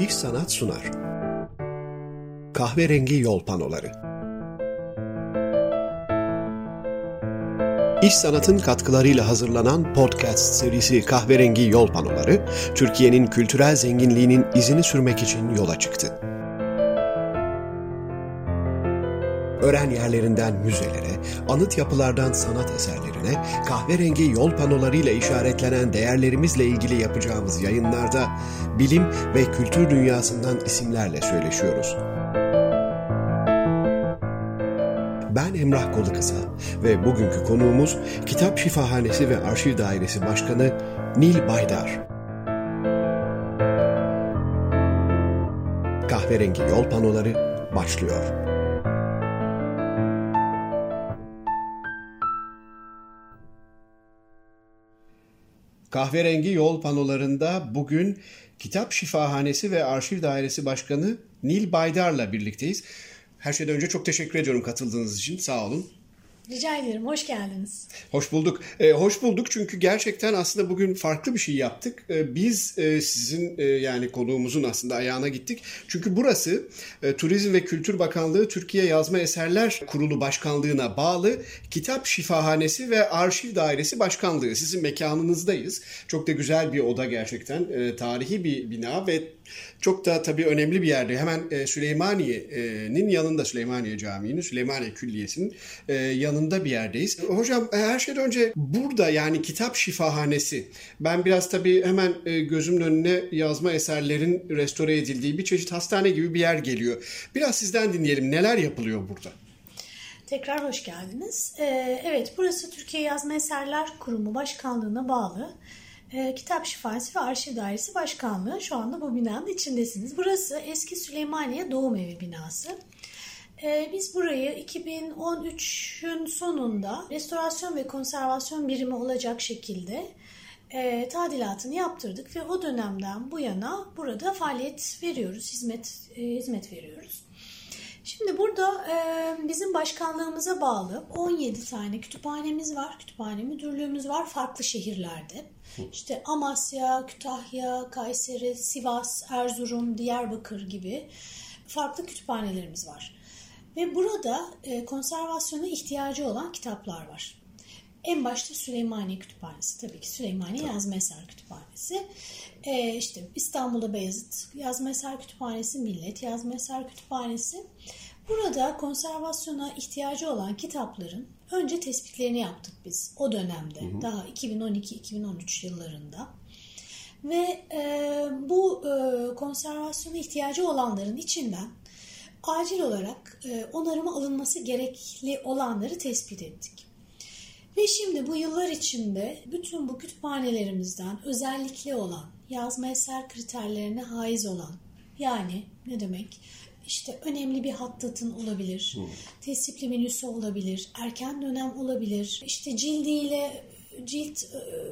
İş Sanat sunar. Kahverengi Yol Panoları İş Sanat'ın katkılarıyla hazırlanan podcast serisi Kahverengi Yol Panoları, Türkiye'nin kültürel zenginliğinin izini sürmek için yola çıktı. Ören yerlerinden müzelere, anıt yapılardan sanat eserlerine, kahverengi yol panolarıyla işaretlenen değerlerimizle ilgili yapacağımız yayınlarda bilim ve kültür dünyasından isimlerle söyleşiyoruz. Ben Emrah Kolukısa ve bugünkü konuğumuz Kitap Şifahanesi ve Arşiv Dairesi Başkanı Nil Baydar. Kahverengi yol panoları başlıyor. Kahverengi yol panolarında bugün Kitap Şifahanesi ve Arşiv Dairesi Başkanı Nil Baydar'la birlikteyiz. Her şeyden önce çok teşekkür ediyorum katıldığınız için. Sağ olun. Rica ederim. Hoş geldiniz. Hoş bulduk. Ee, hoş bulduk çünkü gerçekten aslında bugün farklı bir şey yaptık. Ee, biz e, sizin e, yani konuğumuzun aslında ayağına gittik. Çünkü burası e, Turizm ve Kültür Bakanlığı Türkiye Yazma Eserler Kurulu Başkanlığı'na bağlı Kitap Şifahanesi ve Arşiv Dairesi Başkanlığı. Sizin mekanınızdayız. Çok da güzel bir oda gerçekten. E, tarihi bir bina ve çok da tabii önemli bir yerde. Hemen e, Süleymaniye'nin yanında Süleymaniye Camii'nin, Süleymaniye Külliyesi'nin e, yanında bir yerdeyiz. Hocam e, her şeyden önce burada yani kitap şifahanesi. Ben biraz tabii hemen gözümün önüne yazma eserlerin restore edildiği bir çeşit hastane gibi bir yer geliyor. Biraz sizden dinleyelim. Neler yapılıyor burada? Tekrar hoş geldiniz. Ee, evet, burası Türkiye Yazma Eserler Kurumu Başkanlığı'na bağlı e, Kitap Şifası ve Arşiv Dairesi Başkanlığı. Şu anda bu binanın içindesiniz. Burası eski Süleymaniye Doğum Evi binası. E, biz burayı 2013'ün sonunda restorasyon ve konservasyon birimi olacak şekilde e, tadilatını yaptırdık ve o dönemden bu yana burada faaliyet veriyoruz, hizmet e, hizmet veriyoruz. Şimdi burada e, bizim başkanlığımıza bağlı 17 tane kütüphanemiz var, kütüphane müdürlüğümüz var farklı şehirlerde. İşte Amasya, Kütahya, Kayseri, Sivas, Erzurum, Diyarbakır gibi farklı kütüphanelerimiz var. Ve burada e, konservasyona ihtiyacı olan kitaplar var. En başta Süleymaniye Kütüphanesi tabii ki Süleymaniye tabii. Yazma Eser Kütüphanesi. Ee, işte İstanbul'da Beyazıt Yazma Eser Kütüphanesi, Millet Yazma Eser Kütüphanesi. Burada konservasyona ihtiyacı olan kitapların önce tespitlerini yaptık biz o dönemde. Hı hı. Daha 2012-2013 yıllarında. Ve e, bu e, konservasyona ihtiyacı olanların içinden acil olarak e, onarıma alınması gerekli olanları tespit ettik. Ve şimdi bu yıllar içinde bütün bu kütüphanelerimizden özellikle olan, yazma eser kriterlerine haiz olan, yani ne demek? İşte önemli bir hattatın olabilir, hmm. tesipli menüsü olabilir, erken dönem olabilir, işte cildiyle cilt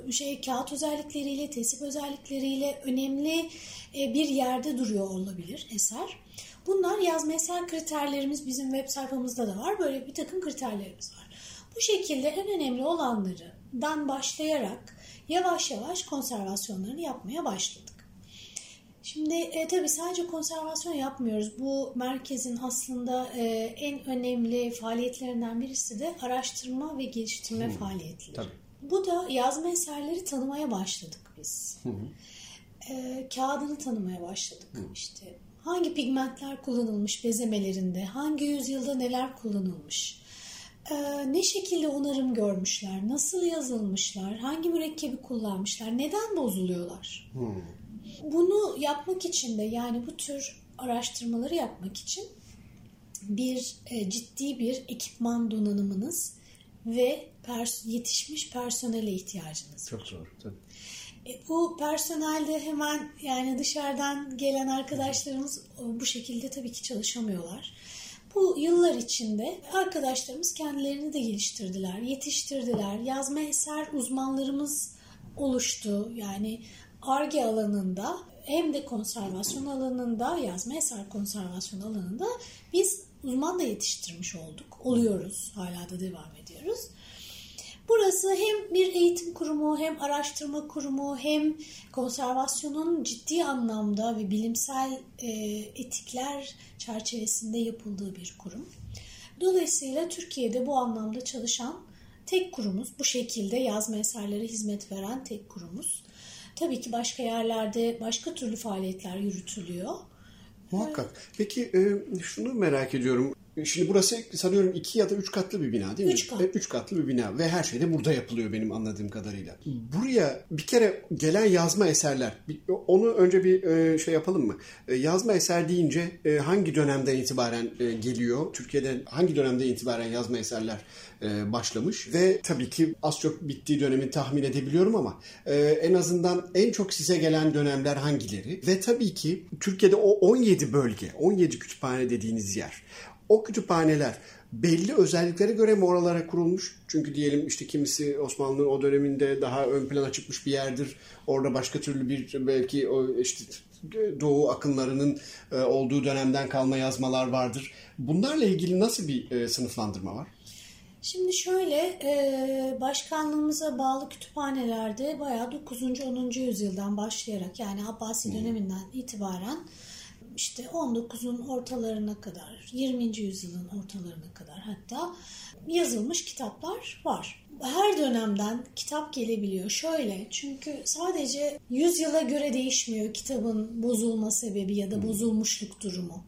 e, şey kağıt özellikleriyle, tesip özellikleriyle önemli e, bir yerde duruyor olabilir eser. Bunlar yazma eser kriterlerimiz bizim web sayfamızda da var. Böyle bir takım kriterlerimiz var. Bu şekilde en önemli olanlarından başlayarak yavaş yavaş konservasyonlarını yapmaya başladık. Şimdi e, tabii sadece konservasyon yapmıyoruz. Bu merkezin aslında e, en önemli faaliyetlerinden birisi de araştırma ve geliştirme hmm. faaliyetleri. Tabii. Bu da yazma eserleri tanımaya başladık biz. Hı E, kağıdını tanımaya başladık. Hı. İşte hangi pigmentler kullanılmış bezemelerinde, hangi yüzyılda neler kullanılmış, ee, ne şekilde onarım görmüşler, nasıl yazılmışlar, hangi mürekkebi kullanmışlar, neden bozuluyorlar? Hmm. Bunu yapmak için de yani bu tür araştırmaları yapmak için bir e, ciddi bir ekipman donanımınız ve pers yetişmiş personele ihtiyacınız var. Çok zor tabii. E, bu personelde hemen yani dışarıdan gelen arkadaşlarımız bu şekilde tabii ki çalışamıyorlar. Bu yıllar içinde arkadaşlarımız kendilerini de geliştirdiler, yetiştirdiler. Yazma eser uzmanlarımız oluştu. Yani ARGE alanında hem de konservasyon alanında, yazma eser konservasyon alanında biz uzman da yetiştirmiş olduk. Oluyoruz, hala da devam ediyoruz. Burası hem bir eğitim kurumu hem araştırma kurumu hem konservasyonun ciddi anlamda ve bilimsel e, etikler çerçevesinde yapıldığı bir kurum. Dolayısıyla Türkiye'de bu anlamda çalışan tek kurumuz. Bu şekilde yazma eserlere hizmet veren tek kurumuz. Tabii ki başka yerlerde başka türlü faaliyetler yürütülüyor. Muhakkak. Peki e, şunu merak ediyorum. Şimdi burası sanıyorum iki ya da üç katlı bir bina değil mi? Üç kat. E, Üç katlı bir bina ve her şey de burada yapılıyor benim anladığım kadarıyla. Buraya bir kere gelen yazma eserler, onu önce bir e, şey yapalım mı? E, Yazma eser deyince e, hangi dönemden itibaren e, geliyor? Türkiye'de hangi dönemden itibaren yazma eserler e, başlamış? Ve tabii ki az çok bittiği dönemi tahmin edebiliyorum ama e, en azından en çok size gelen dönemler hangileri? Ve tabii ki Türkiye'de o 17 bölge, 17 kütüphane dediğiniz yer. O kütüphaneler belli özelliklere göre mi oralara kurulmuş? Çünkü diyelim işte kimisi Osmanlı o döneminde daha ön plana çıkmış bir yerdir. Orada başka türlü bir belki o işte Doğu akımlarının e, olduğu dönemden kalma yazmalar vardır. Bunlarla ilgili nasıl bir e, sınıflandırma var? Şimdi şöyle e, başkanlığımıza bağlı kütüphanelerde bayağı 9. 10. yüzyıldan başlayarak yani Abbasi döneminden itibaren işte 19'un ortalarına kadar 20. yüzyılın ortalarına kadar hatta yazılmış kitaplar var. Her dönemden kitap gelebiliyor. Şöyle çünkü sadece yüzyıla göre değişmiyor kitabın bozulma sebebi ya da bozulmuşluk durumu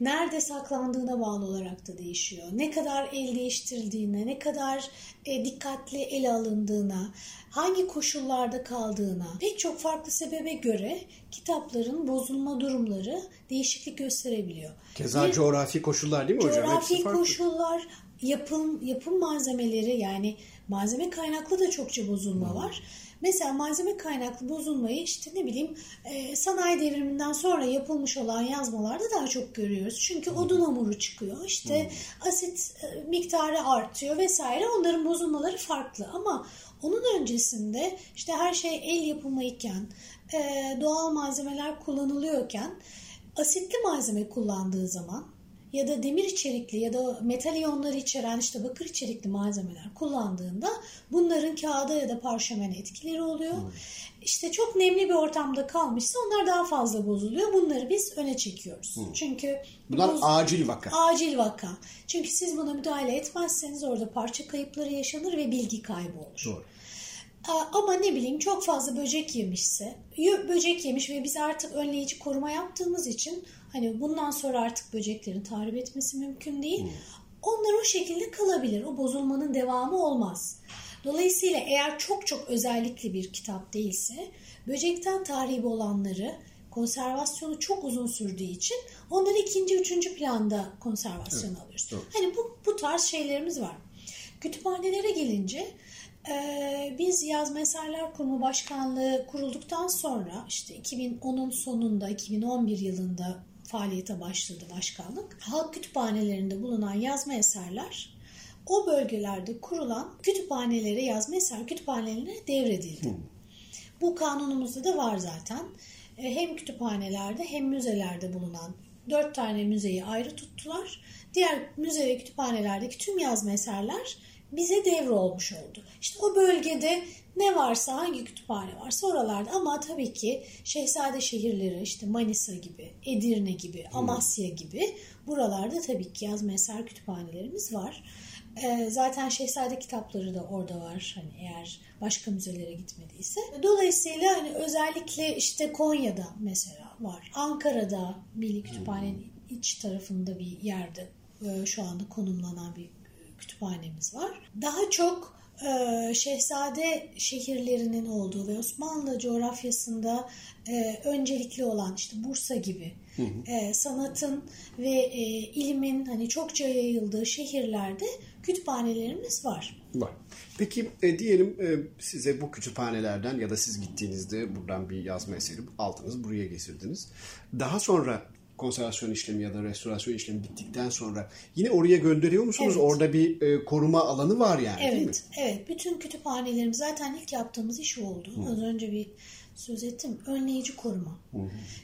nerede saklandığına bağlı olarak da değişiyor. Ne kadar el değiştirildiğine, ne kadar e, dikkatli ele alındığına, hangi koşullarda kaldığına pek çok farklı sebebe göre kitapların bozulma durumları değişiklik gösterebiliyor. Keza Bir- coğrafi koşullar değil mi hocam? Coğrafi koşullar, yapım yapım malzemeleri yani malzeme kaynaklı da çokça bozulma var. Mesela malzeme kaynaklı bozulmayı işte ne bileyim e, sanayi devriminden sonra yapılmış olan yazmalarda daha çok görüyoruz. Çünkü odun hamuru çıkıyor. işte asit e, miktarı artıyor vesaire. Onların bozulmaları farklı ama onun öncesinde işte her şey el yapımı iken e, doğal malzemeler kullanılıyorken asitli malzeme kullandığı zaman ya da demir içerikli ya da metal iyonları içeren işte bakır içerikli malzemeler kullandığında bunların kağıda ya da parşömene etkileri oluyor. İşte çok nemli bir ortamda kalmışsa onlar daha fazla bozuluyor. Bunları biz öne çekiyoruz. Çünkü Bunlar boz- acil vaka. acil vaka. Çünkü siz buna müdahale etmezseniz orada parça kayıpları yaşanır ve bilgi kaybı olur. Doğru. Ama ne bileyim çok fazla böcek yemişse, böcek yemiş ve biz artık önleyici koruma yaptığımız için hani bundan sonra artık böceklerin tahrip etmesi mümkün değil. Onlar o şekilde kalabilir. O bozulmanın devamı olmaz. Dolayısıyla eğer çok çok özellikli bir kitap değilse böcekten tahribi olanları konservasyonu çok uzun sürdüğü için onları ikinci, üçüncü planda konservasyona alıyoruz. doğru. Hani bu, bu tarz şeylerimiz var. Kütüphanelere gelince ee, biz Yazma Eserler Kurumu Başkanlığı kurulduktan sonra işte 2010'un sonunda 2011 yılında faaliyete başladı başkanlık. Halk kütüphanelerinde bulunan yazma eserler o bölgelerde kurulan kütüphanelere yazma eser kütüphanelerine devredildi. Bu kanunumuzda da var zaten. E, Hem kütüphanelerde hem müzelerde bulunan dört tane müzeyi ayrı tuttular. Diğer müze ve kütüphanelerdeki tüm yazma eserler bize devrolmuş oldu. İşte o bölgede ne varsa hangi kütüphane varsa oralarda ama tabii ki Şehzade şehirleri işte Manisa gibi, Edirne gibi, Amasya gibi buralarda tabii ki yazma eser kütüphanelerimiz var. Ee, zaten Şehzade kitapları da orada var hani eğer başka müzelere gitmediyse. Dolayısıyla hani özellikle işte Konya'da mesela var. Ankara'da Milli Kütüphanenin iç tarafında bir yerde e, şu anda konumlanan bir kütüphanemiz var. Daha çok e, Şehzade şehirlerinin olduğu ve Osmanlı coğrafyasında e, öncelikli olan işte Bursa gibi e, sanatın ve e, ilimin hani çokça yayıldığı şehirlerde kütüphanelerimiz var. Var. Peki e, diyelim e, size bu kütüphanelerden ya da siz gittiğinizde buradan bir yazma eseri aldınız, buraya getirdiniz. Daha sonra konservasyon işlemi ya da restorasyon işlemi bittikten sonra yine oraya gönderiyor musunuz? Evet. Orada bir e, koruma alanı var yani değil mi? Evet, evet. Bütün kütüphanelerimiz zaten ilk yaptığımız iş oldu. Az önce bir söz ettim. Önleyici koruma.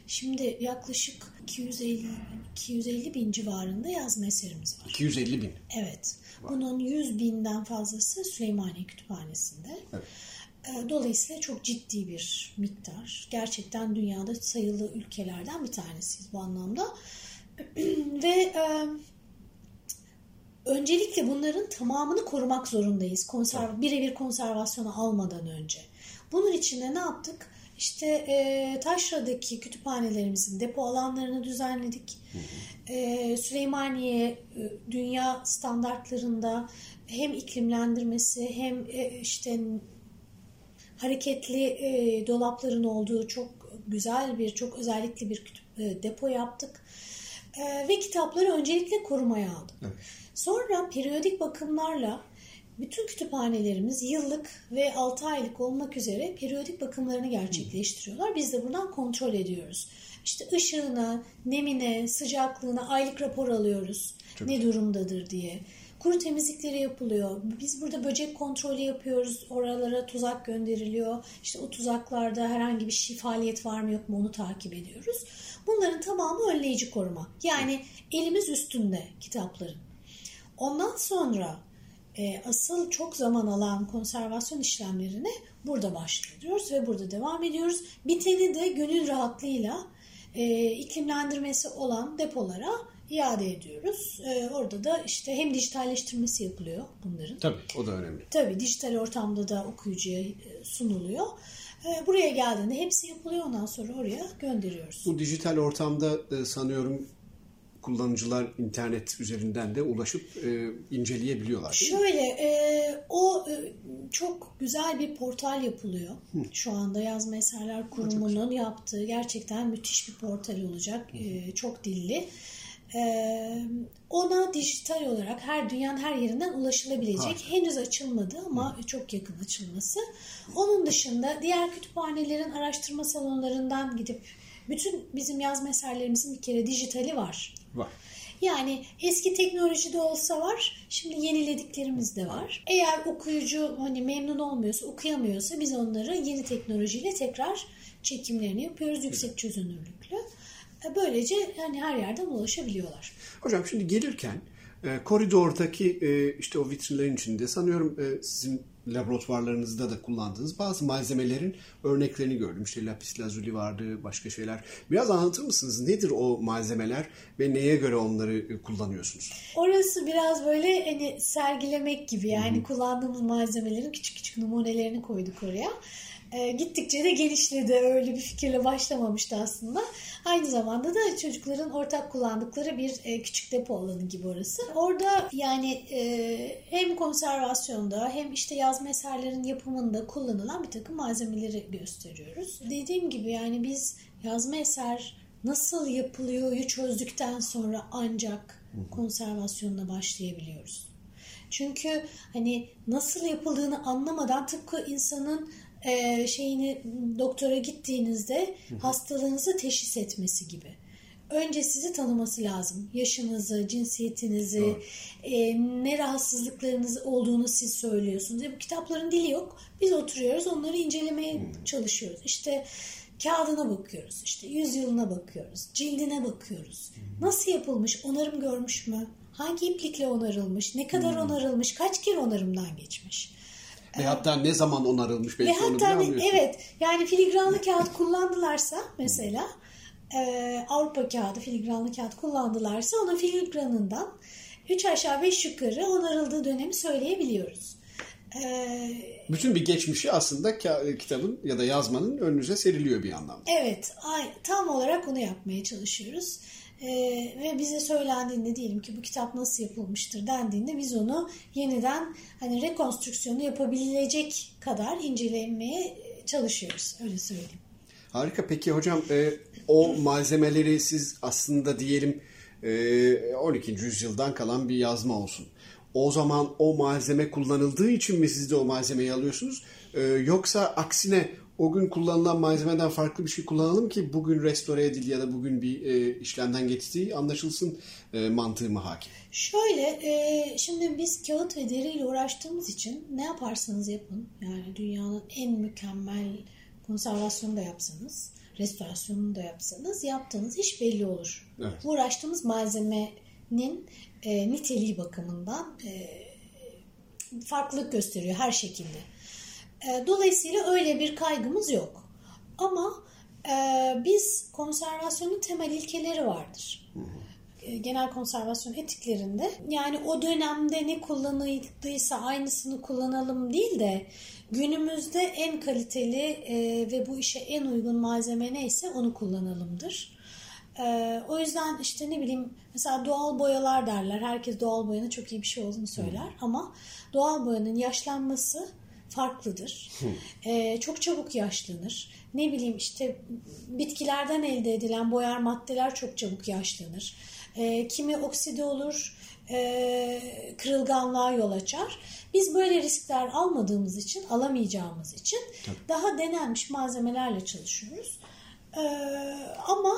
Şimdi yaklaşık 250 250 bin civarında yazma eserimiz var. 250 bin. Evet. Bunun 100 binden fazlası Süleymaniye Kütüphanesi'nde. Evet. Ee, Dolayısıyla çok ciddi bir miktar. Gerçekten dünyada sayılı ülkelerden bir tanesiyiz bu anlamda. Ve e, öncelikle bunların tamamını korumak zorundayız. Konserv birebir konservasyona almadan önce. Bunun için de ne yaptık? İşte e, Taşra'daki kütüphanelerimizin depo alanlarını düzenledik. E, Süleymaniye e, dünya standartlarında hem iklimlendirmesi hem e, işte hareketli e, dolapların olduğu çok güzel bir, çok özellikli bir e, depo yaptık. E, ve kitapları öncelikle korumaya aldık. Evet. Sonra periyodik bakımlarla bütün kütüphanelerimiz yıllık ve 6 aylık olmak üzere periyodik bakımlarını gerçekleştiriyorlar. Biz de buradan kontrol ediyoruz. İşte ışığına, nemine, sıcaklığına aylık rapor alıyoruz. Çok ne durumdadır diye. Kuru temizlikleri yapılıyor. Biz burada böcek kontrolü yapıyoruz. Oralara tuzak gönderiliyor. İşte o tuzaklarda herhangi bir şey faaliyet var mı yok mu onu takip ediyoruz. Bunların tamamı önleyici koruma. Yani elimiz üstünde kitapların. Ondan sonra e, asıl çok zaman alan konservasyon işlemlerine burada başlıyoruz ve burada devam ediyoruz. Biteni de gönül rahatlığıyla e, iklimlendirmesi olan depolara iade ediyoruz. E, orada da işte hem dijitalleştirmesi yapılıyor bunların. Tabii o da önemli. Tabii dijital ortamda da okuyucuya e, sunuluyor. E, buraya geldiğinde hepsi yapılıyor ondan sonra oraya gönderiyoruz. Bu dijital ortamda e, sanıyorum kullanıcılar internet üzerinden de ulaşıp e, inceleyebiliyorlar. Şöyle e, o e, çok güzel bir portal yapılıyor. Şu anda Yazma Eserler Kurumu'nun yaptığı gerçekten müthiş bir portal olacak. E, çok dilli. Ona dijital olarak her dünyanın her yerinden ulaşılabilecek. Harika. Henüz açılmadı ama çok yakın açılması. Onun dışında diğer kütüphanelerin araştırma salonlarından gidip bütün bizim yazma eserlerimizin bir kere dijitali var. Var. Yani eski teknolojide olsa var, şimdi yenilediklerimiz de var. Eğer okuyucu hani memnun olmuyorsa, okuyamıyorsa biz onları yeni teknolojiyle tekrar çekimlerini yapıyoruz yüksek çözünürlüklü. E, Böylece hani her yerden ulaşabiliyorlar. Hocam şimdi gelirken e, koridordaki e, işte o vitrinlerin içinde sanıyorum e, sizin laboratuvarlarınızda da kullandığınız bazı malzemelerin örneklerini gördüm. İşte lapis lazuli vardı, başka şeyler. Biraz anlatır mısınız? Nedir o malzemeler ve neye göre onları kullanıyorsunuz? Orası biraz böyle hani sergilemek gibi yani kullandığımız malzemelerin küçük küçük numunelerini koyduk oraya. E, gittikçe de genişledi. Öyle bir fikirle başlamamıştı aslında. Aynı zamanda da çocukların ortak kullandıkları bir e, küçük depo alanı gibi orası. Orada yani e, hem konservasyonda hem işte yazma eserlerin yapımında kullanılan bir takım malzemeleri gösteriyoruz. Dediğim gibi yani biz yazma eser nasıl yapılıyoryu çözdükten sonra ancak konservasyonuna başlayabiliyoruz. Çünkü hani nasıl yapıldığını anlamadan tıpkı insanın e, şeyini doktora gittiğinizde hastalığınızı teşhis etmesi gibi. Önce sizi tanıması lazım. Yaşınızı, cinsiyetinizi, e, ne rahatsızlıklarınız olduğunu siz söylüyorsunuz. E, bu kitapların dili yok. Biz oturuyoruz, onları incelemeye çalışıyoruz. İşte kağıdına bakıyoruz, işte yüzyılına bakıyoruz, cildine bakıyoruz. Nasıl yapılmış, onarım görmüş mü? Hangi iplikle onarılmış, ne kadar onarılmış, kaç kere onarımdan geçmiş? Ve hatta ne zaman onarılmış belki Ve onu hatta evet yani filigranlı kağıt kullandılarsa mesela e, Avrupa kağıdı filigranlı kağıt kullandılarsa onun filigranından 3 aşağı 5 yukarı onarıldığı dönemi söyleyebiliyoruz. E, Bütün bir geçmişi aslında ka- kitabın ya da yazmanın önünüze seriliyor bir anlamda. evet tam olarak onu yapmaya çalışıyoruz. E, ve bize söylendiğinde diyelim ki bu kitap nasıl yapılmıştır dendiğinde biz onu yeniden hani rekonstrüksiyonu yapabilecek kadar incelemeye çalışıyoruz öyle söyleyeyim. Harika. Peki hocam e, o malzemeleri siz aslında diyelim e, 12. yüzyıldan kalan bir yazma olsun. o zaman o malzeme kullanıldığı için mi siz de o malzemeyi alıyorsunuz? E, yoksa aksine o gün kullanılan malzemeden farklı bir şey kullanalım ki bugün restore edil ya da bugün bir e, işlemden geçtiği anlaşılsın e, mantığı mı hakim? Şöyle, e, şimdi biz kağıt ve deriyle uğraştığımız için ne yaparsanız yapın, yani dünyanın en mükemmel konservasyonu da yapsanız, restorasyonunu da yapsanız yaptığınız iş belli olur. Evet. Uğraştığımız malzemenin e, niteliği bakımından e, farklılık gösteriyor her şekilde. E, dolayısıyla öyle bir kaygımız yok. Ama e, biz konservasyonun temel ilkeleri vardır. E, Genel konservasyon etiklerinde yani o dönemde ne kullanıldıysa aynısını kullanalım değil de günümüzde en kaliteli e, ve bu işe en uygun malzeme neyse onu kullanalımdır. Ee, o yüzden işte ne bileyim mesela doğal boyalar derler. Herkes doğal boyanın çok iyi bir şey olduğunu söyler. Ama doğal boyanın yaşlanması farklıdır. Ee, çok çabuk yaşlanır. Ne bileyim işte bitkilerden elde edilen boyar maddeler çok çabuk yaşlanır. Ee, kimi okside olur, e, kırılganlığa yol açar. Biz böyle riskler almadığımız için, alamayacağımız için daha denenmiş malzemelerle çalışıyoruz. Ee, ama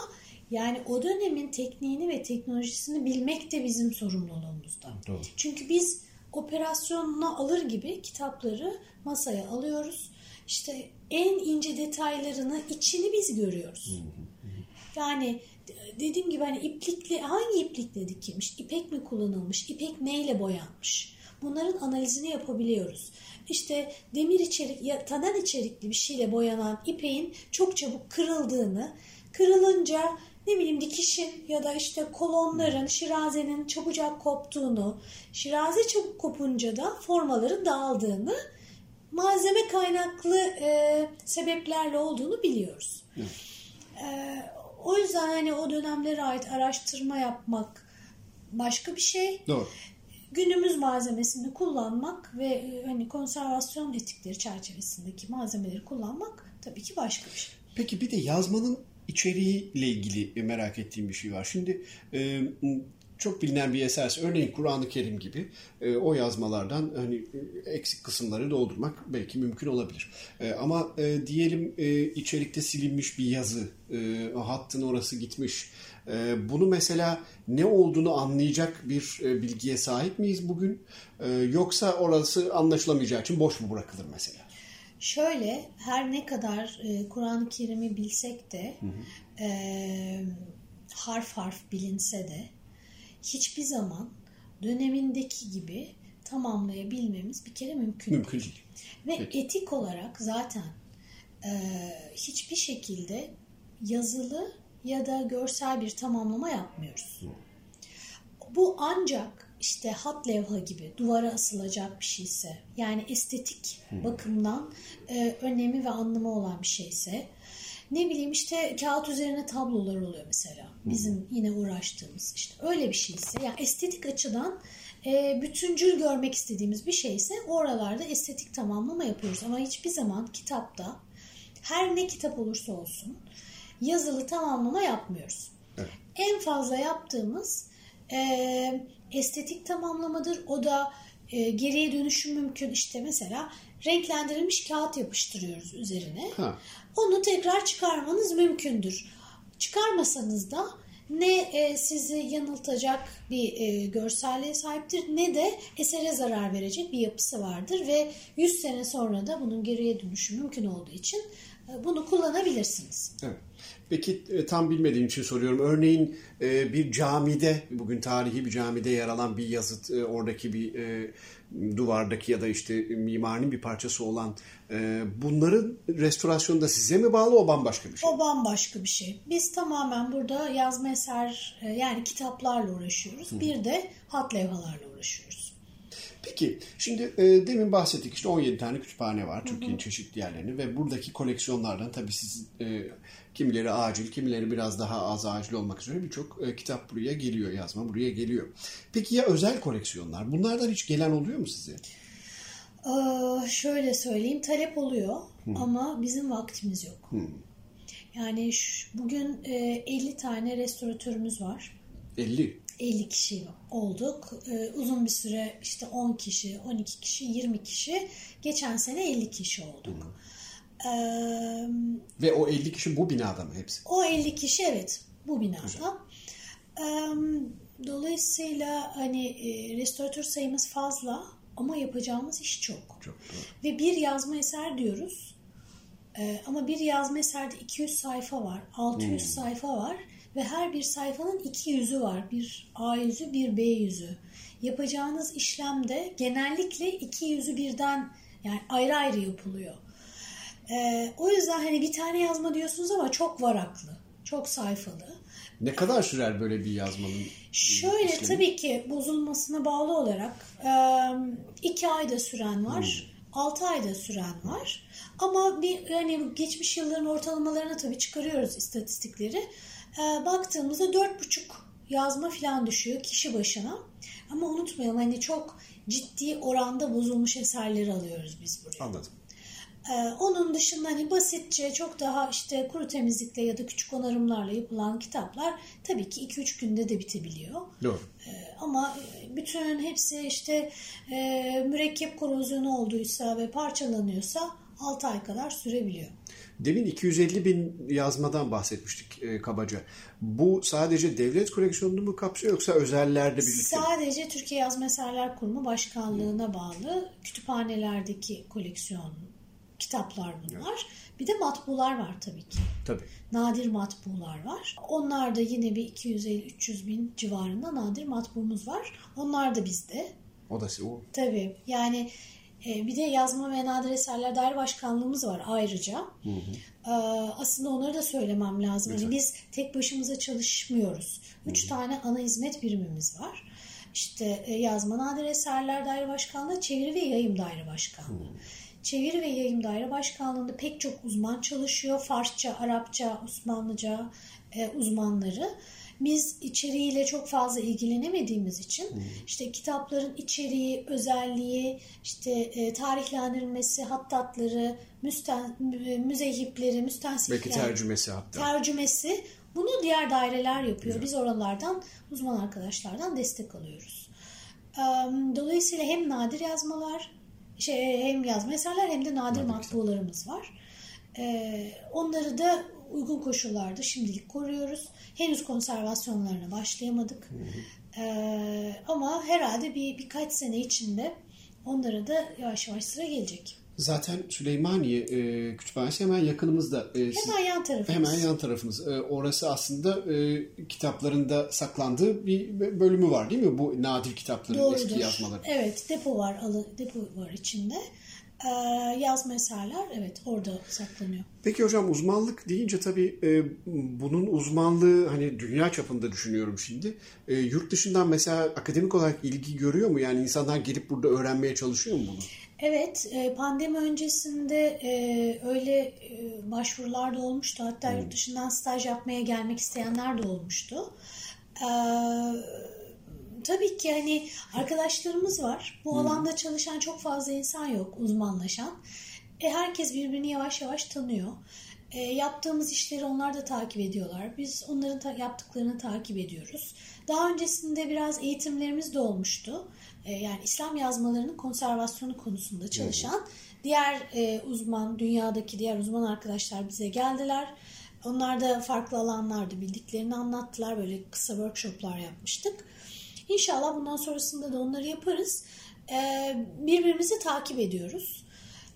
yani o dönemin tekniğini ve teknolojisini bilmek de bizim sorumluluğumuzda. Doğru. Çünkü biz operasyonuna alır gibi kitapları masaya alıyoruz. İşte en ince detaylarını, içini biz görüyoruz. Yani dediğim gibi hani iplikle hangi iplikle dikilmiş, ipek mi kullanılmış, ipek neyle boyanmış? Bunların analizini yapabiliyoruz. İşte demir içerik ya tanen içerikli bir şeyle boyanan ipeğin çok çabuk kırıldığını, kırılınca ne bileyim dikişin ya da işte kolonların, şirazenin çabucak koptuğunu, şiraze çabuk kopunca da formaların dağıldığını, malzeme kaynaklı e, sebeplerle olduğunu biliyoruz. E, o yüzden hani o dönemlere ait araştırma yapmak başka bir şey. Doğru. Günümüz malzemesini kullanmak ve e, hani konservasyon etikleri çerçevesindeki malzemeleri kullanmak tabii ki başka bir şey. Peki bir de yazmanın içeriğiyle ilgili merak ettiğim bir şey var. Şimdi e, çok bilinen bir eser, örneğin Kur'an-ı Kerim gibi e, o yazmalardan hani e, eksik kısımları doldurmak belki mümkün olabilir. E, ama e, diyelim e, içerikte silinmiş bir yazı, e, hattın orası gitmiş. E, bunu mesela ne olduğunu anlayacak bir e, bilgiye sahip miyiz bugün? E, yoksa orası anlaşılamayacağı için boş mu bırakılır mesela? Şöyle her ne kadar e, Kur'an-ı Kerim'i bilsek de e, harf harf bilinse de hiçbir zaman dönemindeki gibi tamamlayabilmemiz bir kere mümkün, Mümkün değil. değil. Ve etik olarak zaten e, hiçbir şekilde yazılı ya da görsel bir tamamlama yapmıyoruz. Bu ancak işte hat levha gibi duvara asılacak bir şeyse yani estetik bakımdan e, önemi ve anlamı olan bir şeyse ne bileyim işte kağıt üzerine tablolar oluyor mesela bizim yine uğraştığımız işte öyle bir şeyse yani estetik açıdan e, bütüncül görmek istediğimiz bir şeyse oralarda estetik tamamlama yapıyoruz ama hiçbir zaman kitapta her ne kitap olursa olsun yazılı tamamlama yapmıyoruz. Evet. En fazla yaptığımız e, estetik tamamlamadır. O da e, geriye dönüşüm mümkün. İşte mesela renklendirilmiş kağıt yapıştırıyoruz üzerine. Ha. Onu tekrar çıkarmanız mümkündür. Çıkarmasanız da ne e, sizi yanıltacak bir e, görselliğe sahiptir ne de esere zarar verecek bir yapısı vardır ve 100 sene sonra da bunun geriye dönüşü mümkün olduğu için e, bunu kullanabilirsiniz. Evet. Peki e, tam bilmediğim için soruyorum. Örneğin e, bir camide, bugün tarihi bir camide yer alan bir yazıt, e, oradaki bir duvardaki ya da işte mimarinin bir parçası olan bunların restorasyonu da size mi bağlı o bambaşka bir şey? O bambaşka bir şey. Biz tamamen burada yazma eser yani kitaplarla uğraşıyoruz. Bir de hat levhalarla uğraşıyoruz. Peki şimdi e, demin bahsettik işte 17 tane kütüphane var Türkiye'nin çeşitli yerlerinde ve buradaki koleksiyonlardan tabii siz e, kimileri acil kimileri biraz daha az acil olmak üzere birçok e, kitap buraya geliyor yazma buraya geliyor. Peki ya özel koleksiyonlar bunlardan hiç gelen oluyor mu size? Ee, şöyle söyleyeyim talep oluyor ama bizim vaktimiz yok. Yani şu- bugün e, 50 tane restoratörümüz var. 50. 50 kişi olduk. Ee, uzun bir süre işte 10 kişi, 12 kişi, 20 kişi. Geçen sene 50 kişi olduk. Ee, Ve o 50 kişi bu binada mı hepsi? o 50 kişi evet bu binada. Ee, dolayısıyla hani e, restoratör sayımız fazla ama yapacağımız iş çok. Çok doğru. Ve bir yazma eser diyoruz. Ee, ama bir yazma eserde 200 sayfa var, 600 sayfa var ve her bir sayfanın iki yüzü var. Bir A yüzü, bir B yüzü. Yapacağınız işlemde genellikle iki yüzü birden yani ayrı ayrı yapılıyor. Ee, o yüzden hani bir tane yazma diyorsunuz ama çok varaklı, çok sayfalı. Ne kadar sürer böyle bir yazmanın? Şöyle işlemi? tabii ki bozulmasına bağlı olarak e, iki ayda süren var, altı ayda süren var. Ama bir yani geçmiş yılların ortalamalarına tabii çıkarıyoruz istatistikleri. E, baktığımızda dört buçuk yazma falan düşüyor kişi başına. Ama unutmayalım hani çok ciddi oranda bozulmuş eserleri alıyoruz biz buraya. Anladım. Ee, onun dışında hani basitçe çok daha işte kuru temizlikle ya da küçük onarımlarla yapılan kitaplar tabii ki 2-3 günde de bitebiliyor. Doğru. Ee, ama bütün hepsi işte e, mürekkep korozyonu olduysa ve parçalanıyorsa 6 ay kadar sürebiliyor. Demin 250 bin yazmadan bahsetmiştik e, kabaca. Bu sadece devlet koleksiyonunu mu kapsıyor yoksa özellerde birlikte mi? Sadece Türkiye Yazma Eserler Kurumu Başkanlığı'na bağlı kütüphanelerdeki koleksiyon kitaplar bunlar. Bir de matbular var tabii ki. Tabii. nadir matbular var. Onlar da yine bir 250-300 bin civarında nadir matbuumuz var. Onlar da bizde. O da o. Tabii yani e, bir de yazma ve nadir eserler daire başkanlığımız var ayrıca. Ee, aslında onları da söylemem lazım. Yani biz tek başımıza çalışmıyoruz. Üç tane ana hizmet birimimiz var. İşte e, yazma nadir eserler daire başkanlığı, çeviri ve yayım daire başkanlığı. Çeviri ve Yayım Daire Başkanlığı'nda pek çok uzman çalışıyor. Farsça, Arapça, Osmanlıca e, uzmanları. Biz içeriğiyle çok fazla ilgilenemediğimiz için işte kitapların içeriği, özelliği, işte e, tarihlendirilmesi, hattatları, müsten, mü- müzehipleri, müstensifler, Belki tercümesi hatta. tercümesi bunu diğer daireler yapıyor. Biz oralardan uzman arkadaşlardan destek alıyoruz. Dolayısıyla hem nadir yazmalar, şey, hem yazma eserler hem de nadir matbualarımız var. Eee, Onları da uygun koşullarda şimdilik koruyoruz. Henüz konservasyonlarına başlayamadık. Eee, Ama herhalde bir birkaç sene içinde onlara da yavaş yavaş sıra gelecek. Zaten Süleymaniye e, Kütüphanesi hemen yakınımızda. E, siz- Hemen yan tarafımız. Hemen yan tarafımız. E, orası aslında e, kitaplarında saklandığı bir bölümü var değil mi? Bu nadir kitapların Doğrudur. eski yazmaları. Evet, depo var, alı, depo var içinde. Ee, yazma eserler evet orada saklanıyor. Peki hocam uzmanlık deyince tabii e, bunun uzmanlığı hani dünya çapında düşünüyorum şimdi. E, yurt dışından mesela akademik olarak ilgi görüyor mu? Yani insanlar gelip burada öğrenmeye çalışıyor mu bunu? Evet, e, pandemi öncesinde e, öyle e, başvurular da olmuştu. Hatta yurt dışından staj yapmaya gelmek isteyenler de olmuştu. Tabii ki hani arkadaşlarımız var. Bu alanda çalışan çok fazla insan yok, uzmanlaşan. E, herkes birbirini yavaş yavaş tanıyor. E, yaptığımız işleri onlar da takip ediyorlar. Biz onların ta- yaptıklarını takip ediyoruz. Daha öncesinde biraz eğitimlerimiz de olmuştu. E, yani İslam yazmalarının konservasyonu konusunda çalışan diğer e, uzman, dünyadaki diğer uzman arkadaşlar bize geldiler. Onlar da farklı alanlarda bildiklerini anlattılar. Böyle kısa workshoplar yapmıştık. İnşallah bundan sonrasında da onları yaparız. Ee, birbirimizi takip ediyoruz.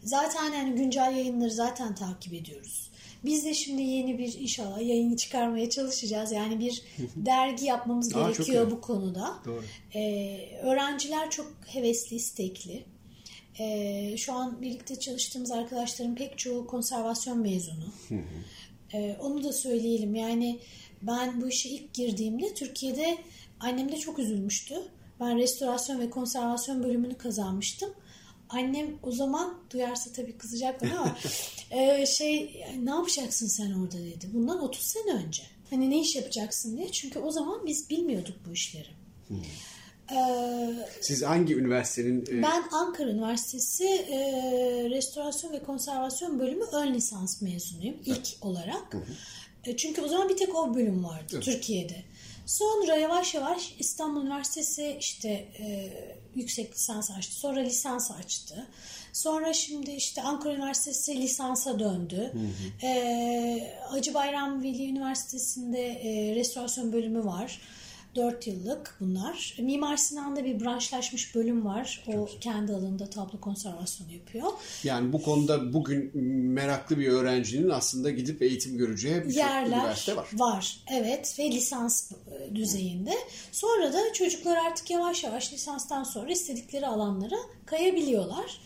Zaten yani güncel yayınları zaten takip ediyoruz. Biz de şimdi yeni bir inşallah yayını çıkarmaya çalışacağız. Yani bir dergi yapmamız Aa, gerekiyor bu konuda. Doğru. Ee, öğrenciler çok hevesli, istekli. Ee, şu an birlikte çalıştığımız arkadaşların pek çoğu konservasyon mezunu. Ee, onu da söyleyelim. Yani ben bu işe ilk girdiğimde Türkiye'de annem de çok üzülmüştü. Ben restorasyon ve konservasyon bölümünü kazanmıştım. Annem o zaman duyarsa tabii kızacak bana ama e, şey ne yapacaksın sen orada dedi. Bundan 30 sene önce. Hani ne iş yapacaksın diye. Çünkü o zaman biz bilmiyorduk bu işleri. Ee, Siz hangi üniversitenin e, ben Ankara Üniversitesi e, Restorasyon ve Konservasyon Bölümü ön lisans mezunuyum ilk olarak. E, çünkü o zaman bir tek o bölüm vardı Türkiye'de. Sonra yavaş yavaş İstanbul Üniversitesi işte e, yüksek lisans açtı. Sonra lisans açtı. Sonra şimdi işte Ankara Üniversitesi lisansa döndü. Hı hı. E, Hacı Bayram Veli Üniversitesi'nde e, restorasyon bölümü var. 4 yıllık bunlar. Mimar Sinan'da bir branşlaşmış bölüm var. O kendi alanında tablo konservasyonu yapıyor. Yani bu konuda bugün meraklı bir öğrencinin aslında gidip eğitim göreceği bir Yerler üniversite var. var. Evet ve lisans e, düzeyinde. Sonra da çocuklar artık yavaş yavaş lisanstan sonra istedikleri alanlara kayabiliyorlar.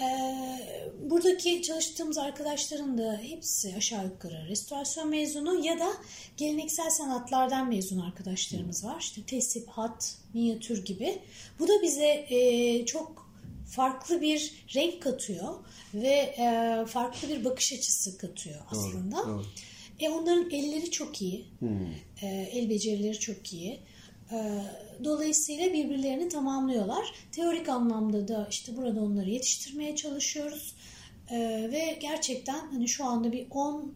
Ee, buradaki çalıştığımız arkadaşların da hepsi aşağı yukarı restorasyon mezunu ya da geleneksel sanatlardan mezun arkadaşlarımız var. İşte tesip, hat, minyatür gibi. Bu da bize e, çok farklı bir renk katıyor ve e, farklı bir bakış açısı katıyor aslında. Doğru, doğru. E onların elleri çok iyi. Hmm. E, el becerileri çok iyi. E, dolayısıyla birbirlerini tamamlıyorlar. Teorik anlamda da işte burada onları yetiştirmeye çalışıyoruz. E, ve gerçekten hani şu anda bir 10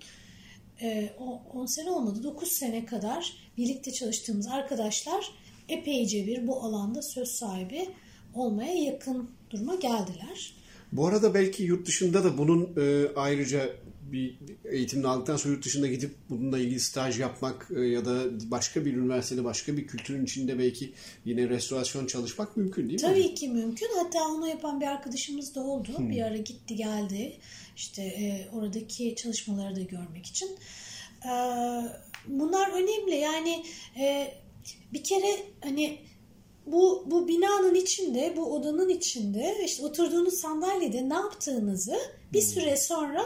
10 sene olmadı 9 sene kadar birlikte çalıştığımız arkadaşlar epeyce bir bu alanda söz sahibi olmaya yakın duruma geldiler. Bu arada belki yurt dışında da bunun e, ayrıca bir eğitimini aldıktan sonra yurt dışında gidip bununla ilgili staj yapmak e, ya da başka bir üniversitede başka bir kültürün içinde belki yine restorasyon çalışmak mümkün değil mi? Tabii ki mümkün. Hatta onu yapan bir arkadaşımız da oldu. Hmm. Bir ara gitti geldi. İşte e, oradaki çalışmaları da görmek için. E, bunlar önemli. Yani e, bir kere hani bu, bu binanın içinde, bu odanın içinde işte oturduğunuz sandalyede ne yaptığınızı bir hmm. süre sonra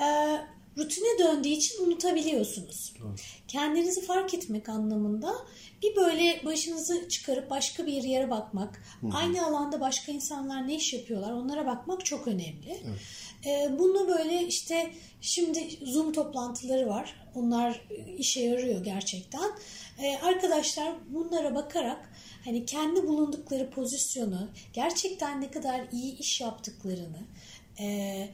e, rutine döndüğü için unutabiliyorsunuz. Evet. Kendinizi fark etmek anlamında bir böyle başınızı çıkarıp başka bir yere bakmak, Hı-hı. aynı alanda başka insanlar ne iş yapıyorlar onlara bakmak çok önemli. Evet. E, bunu böyle işte şimdi Zoom toplantıları var. Onlar işe yarıyor gerçekten. E, arkadaşlar bunlara bakarak hani kendi bulundukları pozisyonu, gerçekten ne kadar iyi iş yaptıklarını, e,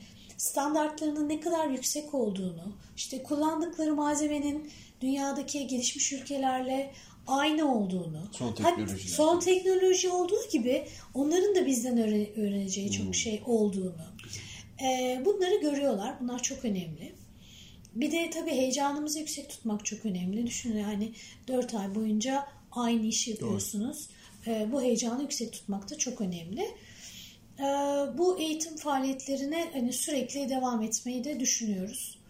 standartlarının ne kadar yüksek olduğunu, işte kullandıkları malzemenin dünyadaki gelişmiş ülkelerle aynı olduğunu, son teknoloji, son teknoloji olduğu gibi onların da bizden öğreneceği çok hmm. şey olduğunu, e, bunları görüyorlar. Bunlar çok önemli. Bir de tabii heyecanımızı yüksek tutmak çok önemli. Düşünün yani 4 ay boyunca aynı işi yapıyorsunuz. E, bu heyecanı yüksek tutmak da çok önemli. Ee, bu eğitim faaliyetlerine hani sürekli devam etmeyi de düşünüyoruz.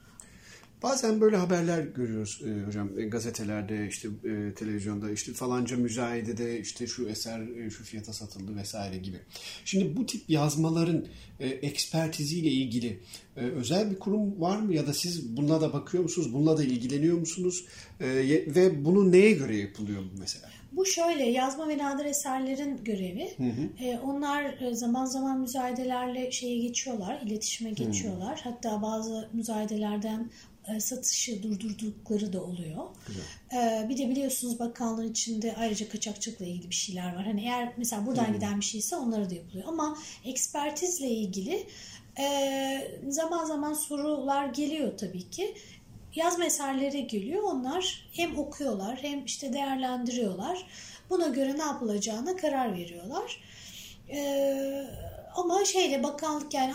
Bazen böyle haberler görüyoruz e, hocam e, gazetelerde işte e, televizyonda işte falanca müzayedede işte şu eser e, şu fiyata satıldı vesaire gibi. Şimdi bu tip yazmaların e, ekspertiziyle ilgili e, özel bir kurum var mı ya da siz bununla da bakıyor musunuz? Bununla da ilgileniyor musunuz? E, ve bunu neye göre yapılıyor mesela? Bu şöyle yazma ve nadir eserlerin görevi. Hı hı. E, onlar e, zaman zaman müzayedelerle şeye geçiyorlar, iletişime geçiyorlar. Hı. Hatta bazı müzayedelerden satışı durdurdukları da oluyor. Güzel. bir de biliyorsunuz bakanlığın içinde ayrıca kaçakçılıkla ilgili bir şeyler var. Hani eğer mesela buradan hmm. giden bir şeyse onlara da yapılıyor. Ama ekspertizle ilgili zaman zaman sorular geliyor tabii ki yazma eserleri geliyor. Onlar hem okuyorlar hem işte değerlendiriyorlar. Buna göre ne yapılacağına karar veriyorlar. Ama şeyle bakanlık yani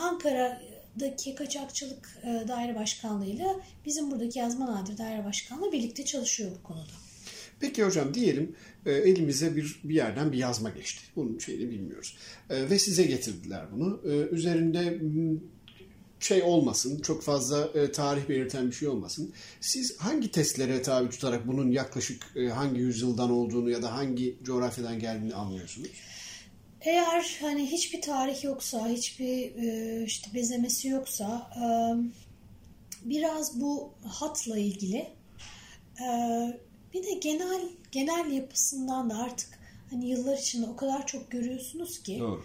Ankara'daki kaçakçılık e, daire başkanlığıyla bizim buradaki yazma nadir daire başkanlığı birlikte çalışıyor bu konuda. Peki hocam diyelim e, elimize bir bir yerden bir yazma geçti. Bunun şeyini bilmiyoruz. E, ve size getirdiler bunu. E, üzerinde şey olmasın, çok fazla e, tarih belirten bir şey olmasın. Siz hangi testlere tabi tutarak bunun yaklaşık e, hangi yüzyıldan olduğunu ya da hangi coğrafyadan geldiğini anlıyorsunuz? Eğer hani hiçbir tarih yoksa, hiçbir e, işte bezemesi yoksa e, biraz bu hatla ilgili e, bir de genel genel yapısından da artık hani yıllar içinde o kadar çok görüyorsunuz ki Doğru.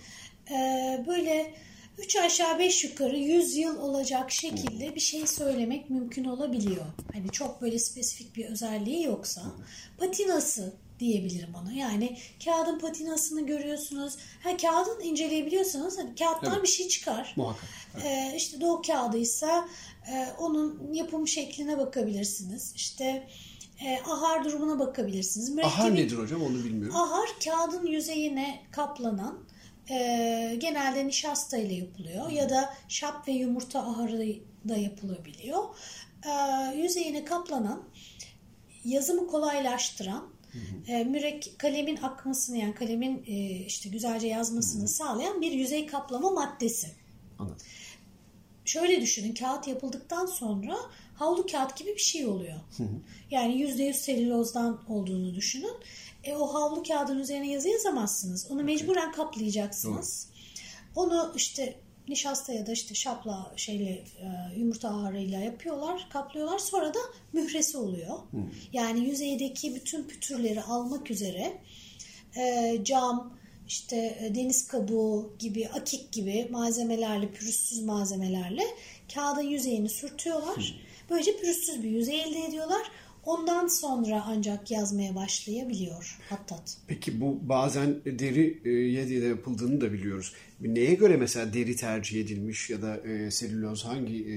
Böyle 3 aşağı 5 yukarı 100 yıl olacak şekilde bir şey söylemek mümkün olabiliyor. Hani çok böyle spesifik bir özelliği yoksa patinası diyebilirim ona. Yani kağıdın patinasını görüyorsunuz. Ha kağıdın inceleyebiliyorsanız hani kağıttan evet. bir şey çıkar. Muhakkak. Evet. Ee, işte doğu kağıdıysa e, onun yapım şekline bakabilirsiniz. İşte E, ahar durumuna bakabilirsiniz. Ahar nedir hocam onu bilmiyorum. Ahar kağıdın yüzeyine kaplanan e, genelde nişasta ile yapılıyor ya da şap ve yumurta aharı da yapılabiliyor. E, yüzeyine kaplanan yazımı kolaylaştıran e, mürek kalemin akmasını yani kalemin e, işte güzelce yazmasını hı hı. sağlayan bir yüzey kaplama maddesi. Anladım. Şöyle düşünün kağıt yapıldıktan sonra havlu kağıt gibi bir şey oluyor. Hı. Yani %100 selülozdan olduğunu düşünün. E, o havlu kağıdın üzerine yazı yazamazsınız. Onu mecburen kaplayacaksınız. Doğru. Onu işte nişasta ya da işte şapla şeyle e, yumurta ağırıyla yapıyorlar, kaplıyorlar. Sonra da mühresi oluyor. Yani yüzeydeki bütün pütürleri almak üzere e, cam, işte e, deniz kabuğu gibi, akik gibi malzemelerle, pürüzsüz malzemelerle kağıdın yüzeyini sürtüyorlar. Böylece pürüzsüz bir yüzey elde ediyorlar. Ondan sonra ancak yazmaya başlayabiliyor Hattat. Peki bu bazen deri e, de yapıldığını da biliyoruz. Neye göre mesela deri tercih edilmiş ya da e, selüloz hangi e,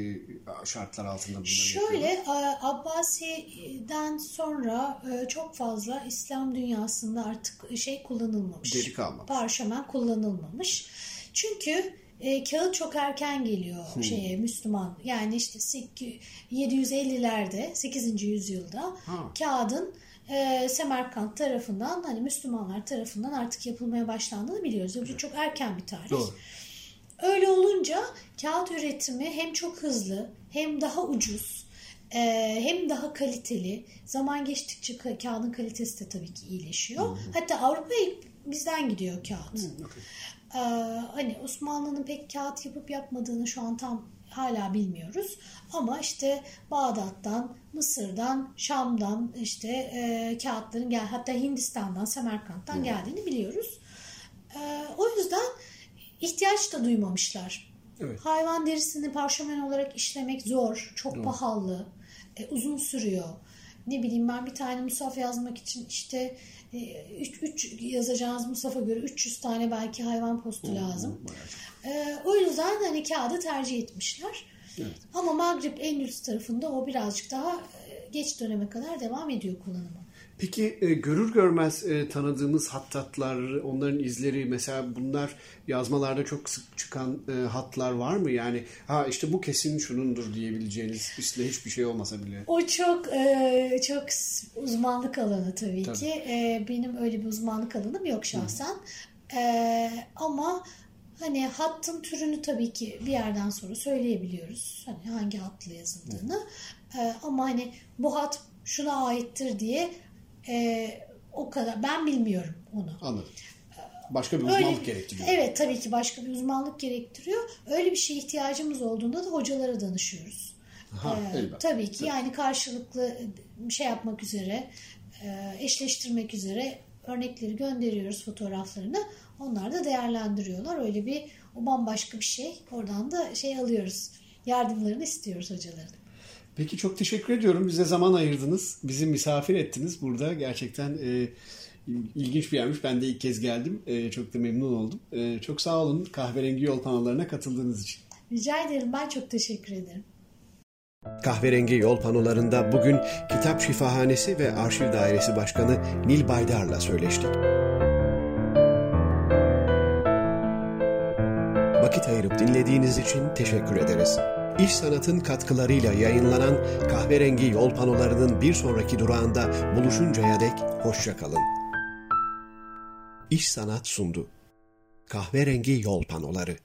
şartlar altında bunları Şöyle yapıyorlar? Abbasi'den sonra e, çok fazla İslam dünyasında artık şey kullanılmamış. Deri kalmamış. Parşömen kullanılmamış. Çünkü e, kağıt çok erken geliyor hmm. şeye Müslüman. Yani işte 750'lerde 8. yüzyılda ha. kağıdın e, Semerkant tarafından hani Müslümanlar tarafından artık yapılmaya başlandığını biliyoruz. Bu çok erken bir tarih. Doğru. Öyle olunca kağıt üretimi hem çok hızlı hem daha ucuz e, hem daha kaliteli. Zaman geçtikçe kağıdın kalitesi de tabii ki iyileşiyor. Hmm. Hatta Avrupa'ya bizden gidiyor kağıt. Hmm, okay. Ee, hani Osmanlı'nın pek kağıt yapıp yapmadığını şu an tam hala bilmiyoruz. Ama işte Bağdat'tan, Mısır'dan, Şam'dan işte e, kağıtların gel hatta Hindistan'dan, Semerkant'tan geldiğini biliyoruz. E, o yüzden ihtiyaç da duymamışlar. Evet. Hayvan derisini parşömen olarak işlemek zor, çok evet. pahalı, e, uzun sürüyor. Ne bileyim ben bir tane musaf yazmak için işte 3 3 yazacağınız Mustafa göre 300 tane belki hayvan postu lazım. Ee, o yüzden hani kağıdı tercih etmişler. Evet. Ama Maghrib Endülüs tarafında o birazcık daha e, geç döneme kadar devam ediyor kullanımı. Peki e, görür görmez e, tanıdığımız hattatlar, onların izleri mesela bunlar yazmalarda çok sık çıkan e, hatlar var mı? Yani ha işte bu kesin şunundur diyebileceğiniz üstüne hiçbir şey olmasa bile. O çok e, çok uzmanlık alanı tabii, tabii. ki. E, benim öyle bir uzmanlık alanım yok şahsen. E, ama hani hattın türünü tabii ki bir yerden sonra söyleyebiliyoruz. Hani hangi hatla yazıldığını. E, ama hani bu hat şuna aittir diye e, o kadar. Ben bilmiyorum onu. Anladım. Başka bir uzmanlık Öyle, gerektiriyor. Evet tabii ki başka bir uzmanlık gerektiriyor. Öyle bir şeye ihtiyacımız olduğunda da hocalara danışıyoruz. Ha, ee, tabii ki yani karşılıklı bir şey yapmak üzere, e, eşleştirmek üzere örnekleri gönderiyoruz fotoğraflarını. Onlar da değerlendiriyorlar. Öyle bir o bambaşka bir şey. Oradan da şey alıyoruz. Yardımlarını istiyoruz hocaların. Peki çok teşekkür ediyorum. Bize zaman ayırdınız. Bizi misafir ettiniz burada. Gerçekten e, ilginç bir yermiş. Ben de ilk kez geldim. E, çok da memnun oldum. E, çok sağ olun kahverengi yol panolarına katıldığınız için. Rica ederim. Ben çok teşekkür ederim. Kahverengi yol panolarında bugün Kitap Şifahanesi ve Arşiv Dairesi Başkanı Nil Baydar'la söyleştik. Vakit ayırıp dinlediğiniz için teşekkür ederiz. İş Sanat'ın katkılarıyla yayınlanan kahverengi yol panolarının bir sonraki durağında buluşuncaya dek hoşçakalın. İş Sanat sundu. Kahverengi yol panoları